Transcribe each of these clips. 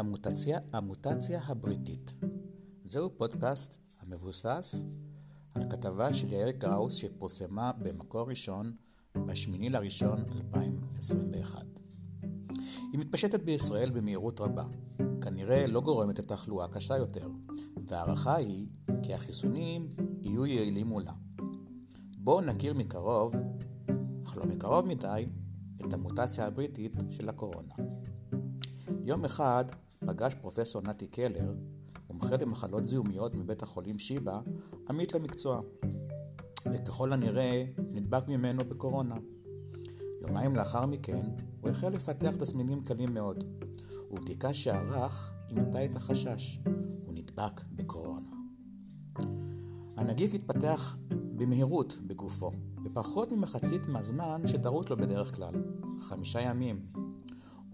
המוטציה, המוטציה הבריטית. זהו פודקאסט המבוסס על כתבה של יאיר קראוס שפורסמה במקור ראשון ב-8 לראשון 2021. היא מתפשטת בישראל במהירות רבה, כנראה לא גורמת לתחלואה קשה יותר, וההערכה היא כי החיסונים יהיו יעילים מולה. בואו נכיר מקרוב, אך לא מקרוב מדי, את המוטציה הבריטית של הקורונה. יום אחד פגש פרופסור נתי קלר, מומחה למחלות זיהומיות מבית החולים שיבא, עמית למקצוע, וככל הנראה נדבק ממנו בקורונה. יומיים לאחר מכן הוא החל לפתח תסמינים קלים מאוד, ובדיקה שערך אימתה את החשש, הוא נדבק בקורונה. הנגיף התפתח במהירות בגופו, בפחות ממחצית מהזמן שדרוש לו בדרך כלל, חמישה ימים.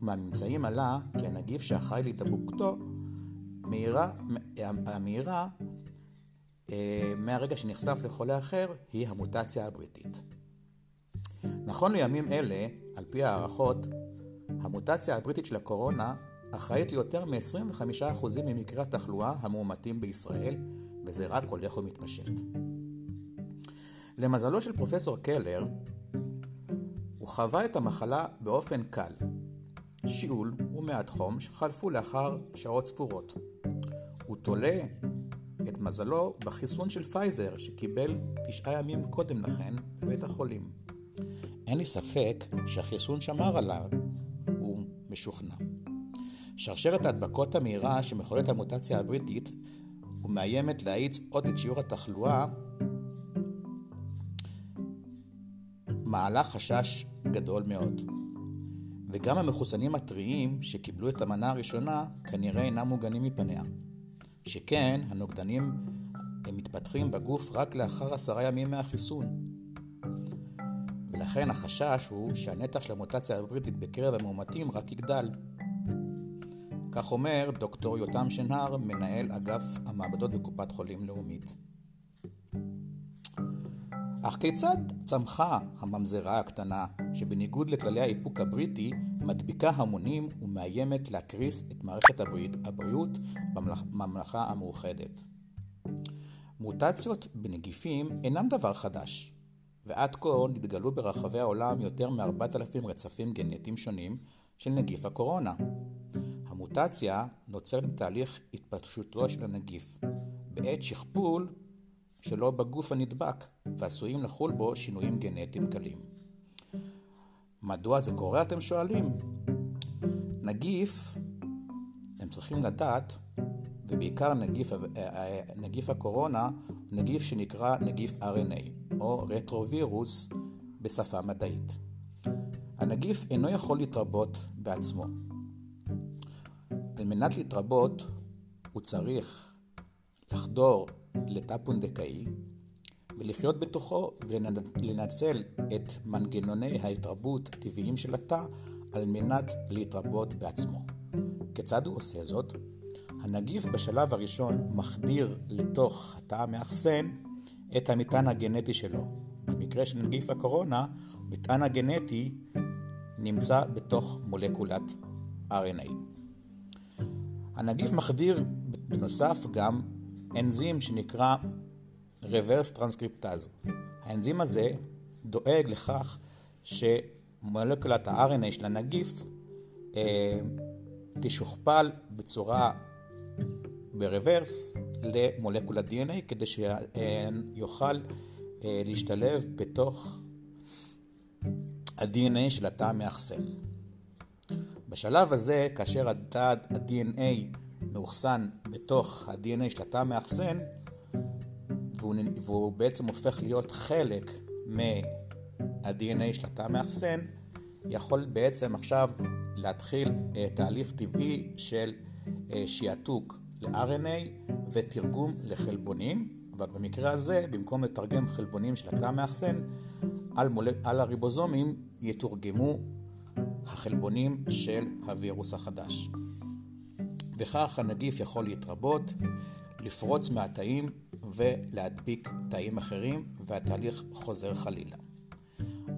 ומהממצאים עלה כי הנגיף שאחראי להידבקותו מהירה, המהירה אה, מהרגע שנחשף לחולה אחר היא המוטציה הבריטית. נכון לימים אלה, על פי הערכות, המוטציה הבריטית של הקורונה אחראית ליותר מ-25% ממקרי התחלואה המאומתים בישראל, וזה רק הולך ומתפשט. למזלו של פרופסור קלר, הוא חווה את המחלה באופן קל. שיעול ומעט חום שחלפו לאחר שעות ספורות. הוא תולה את מזלו בחיסון של פייזר שקיבל תשעה ימים קודם לכן בבית החולים. אין לי ספק שהחיסון שמר עליו, הוא משוכנע. שרשרת ההדבקות המהירה שמחוללת המוטציה הבריטית ומאיימת להאיץ עוד את שיעור התחלואה מעלה חשש גדול מאוד. וגם המחוסנים הטריים שקיבלו את המנה הראשונה כנראה אינם מוגנים מפניה. שכן הנוגדנים הם מתפתחים בגוף רק לאחר עשרה ימים מהחיסון. ולכן החשש הוא שהנתח של המוטציה הבריטית בקרב המאומתים רק יגדל. כך אומר דוקטור יותם שנהר, מנהל אגף המעבדות בקופת חולים לאומית. אך כיצד צמחה הממזרה הקטנה, שבניגוד לכללי האיפוק הבריטי, מדביקה המונים ומאיימת להקריס את מערכת הבריאות בממלכה המאוחדת? מוטציות בנגיפים אינם דבר חדש, ועד כה נתגלו ברחבי העולם יותר מ-4,000 רצפים גנטיים שונים של נגיף הקורונה. המוטציה נוצרת בתהליך התפתחותו של הנגיף, בעת שכפול שלו בגוף הנדבק, ועשויים לחול בו שינויים גנטיים קלים. מדוע זה קורה אתם שואלים? נגיף, אתם צריכים לדעת, ובעיקר נגיף, אה, אה, נגיף הקורונה, נגיף שנקרא נגיף RNA, או רטרווירוס בשפה מדעית. הנגיף אינו יכול להתרבות בעצמו. על מנת להתרבות הוא צריך לחדור לתא פונדקאי ולחיות בתוכו ולנצל את מנגנוני ההתרבות הטבעיים של התא על מנת להתרבות בעצמו. כיצד הוא עושה זאת? הנגיף בשלב הראשון מחדיר לתוך התא המאחסן את המטען הגנטי שלו. במקרה של נגיף הקורונה, המטען הגנטי נמצא בתוך מולקולת RNA. הנגיף מחדיר בנוסף גם אנזים שנקרא reverse transcriptase. האנזים הזה דואג לכך שמולקולת ה-RNA של הנגיף אה, תשוכפל בצורה ברוורס למולקולת DNA כדי שיוכל אה, להשתלב בתוך ה-DNA של התא המאחסן. בשלב הזה, כאשר התא ה-DNA מאוחסן בתוך ה-DNA של התא המאחסן, והוא, והוא בעצם הופך להיות חלק מה-DNA של התא המאחסן, יכול בעצם עכשיו להתחיל uh, תהליך טבעי של uh, שיעתוק ל-RNA ותרגום לחלבונים, אבל במקרה הזה, במקום לתרגם חלבונים של התא המאחסן, על, מול... על הריבוזומים יתורגמו החלבונים של הווירוס החדש. וכך הנגיף יכול להתרבות, לפרוץ מהתאים ולהדביק תאים אחרים, והתהליך חוזר חלילה.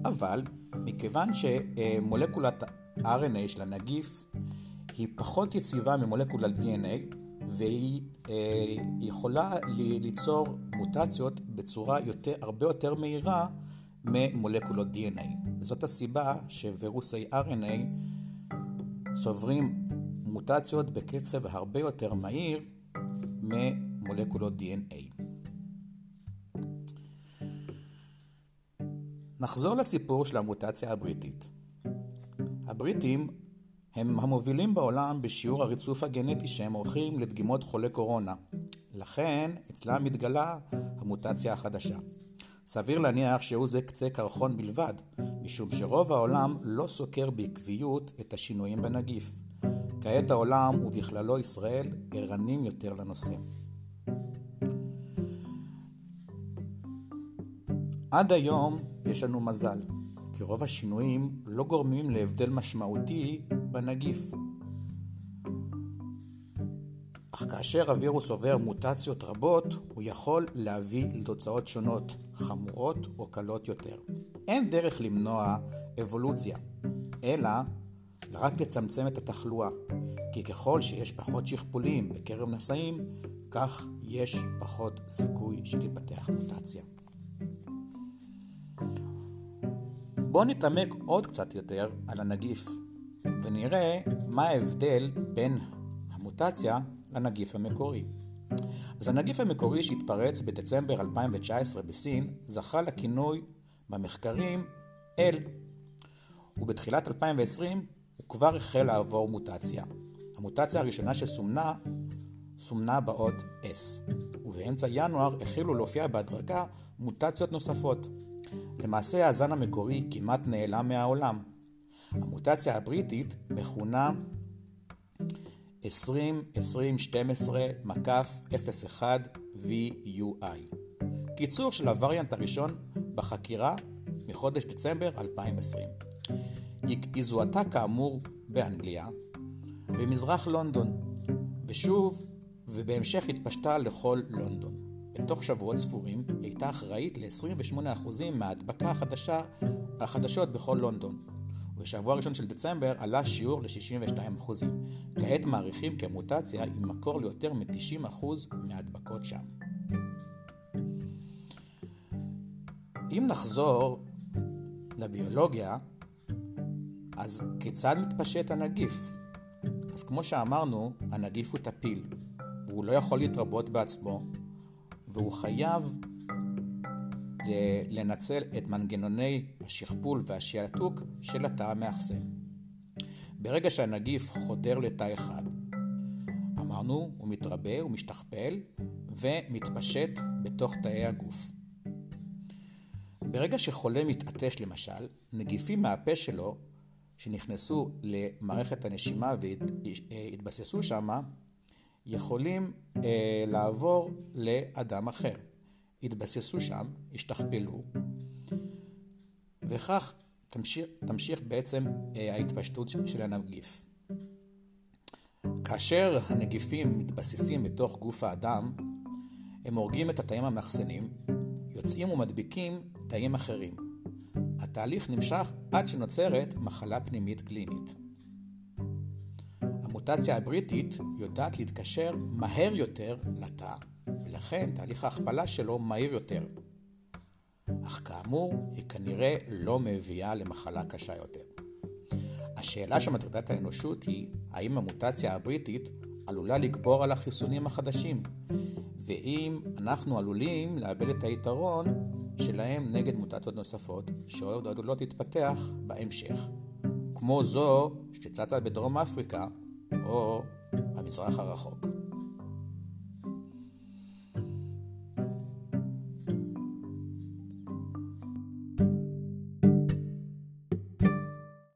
אבל מכיוון שמולקולת RNA של הנגיף היא פחות יציבה ממולקולת DNA והיא אה, יכולה ליצור מוטציות בצורה יותר, הרבה יותר מהירה ממולקולות DNA. זאת הסיבה שווירוסי RNA צוברים מוטציות בקצב הרבה יותר מהיר ממולקולות DNA. נחזור לסיפור של המוטציה הבריטית. הבריטים הם המובילים בעולם בשיעור הריצוף הגנטי שהם עורכים לדגימות חולי קורונה. לכן אצלם מתגלה המוטציה החדשה. סביר להניח שהוא זה קצה קרחון בלבד, משום שרוב העולם לא סוקר בעקביות את השינויים בנגיף. כעת העולם, ובכללו ישראל, ערנים יותר לנושא. עד היום יש לנו מזל, כי רוב השינויים לא גורמים להבדל משמעותי בנגיף. אך כאשר הווירוס עובר מוטציות רבות, הוא יכול להביא לתוצאות שונות, חמורות או קלות יותר. אין דרך למנוע אבולוציה, אלא רק לצמצם את התחלואה, כי ככל שיש פחות שכפולים בקרב נשאים, כך יש פחות סיכוי שתתפתח מוטציה. בואו נתעמק עוד קצת יותר על הנגיף ונראה מה ההבדל בין המוטציה לנגיף המקורי. אז הנגיף המקורי שהתפרץ בדצמבר 2019 בסין זכה לכינוי במחקרים L, ובתחילת 2020 הוא כבר החל לעבור מוטציה. המוטציה הראשונה שסומנה, סומנה באות S, ובאמצע ינואר החלו להופיע בהדרגה מוטציות נוספות. למעשה הזן המקורי כמעט נעלם מהעולם. המוטציה הבריטית מכונה 20-20-12-01-VUI. קיצור של הווריאנט הראשון בחקירה מחודש דצמבר 2020. היא זוהתה כאמור באנגליה, במזרח לונדון, ושוב ובהמשך התפשטה לכל לונדון. בתוך שבועות ספורים היא הייתה אחראית ל-28% מההדבקה החדשה, החדשות בכל לונדון. ובשבוע הראשון של דצמבר עלה שיעור ל-62%. כעת מעריכים כי המוטציה היא מקור ליותר מ-90% מההדבקות שם. אם נחזור לביולוגיה, אז כיצד מתפשט הנגיף? אז כמו שאמרנו, הנגיף הוא טפיל, והוא לא יכול להתרבות בעצמו, והוא חייב לנצל את מנגנוני השכפול והשעתוק של התא המאחסן. ברגע שהנגיף חודר לתא אחד, אמרנו, הוא מתרבה, הוא משתכפל ומתפשט בתוך תאי הגוף. ברגע שחולה מתעטש למשל, נגיפים מהפה שלו שנכנסו למערכת הנשימה והתבססו שם, יכולים אה, לעבור לאדם אחר. יתבססו שם, ישתכפלו, וכך תמשיך, תמשיך בעצם אה, ההתפשטות של הנגיף. כאשר הנגיפים מתבססים בתוך גוף האדם, הם הורגים את התאים המאחסנים, יוצאים ומדביקים תאים אחרים. התהליך נמשך עד שנוצרת מחלה פנימית קלינית. המוטציה הבריטית יודעת להתקשר מהר יותר לתא, ולכן תהליך ההכפלה שלו מהיר יותר. אך כאמור, היא כנראה לא מביאה למחלה קשה יותר. השאלה שמטרידה את האנושות היא, האם המוטציה הבריטית עלולה לגבור על החיסונים החדשים, ואם אנחנו עלולים לאבד את היתרון שלהם נגד מוטציות נוספות, שעוד עלולות להתפתח בהמשך, כמו זו שצצה בדרום אפריקה או במזרח הרחוק.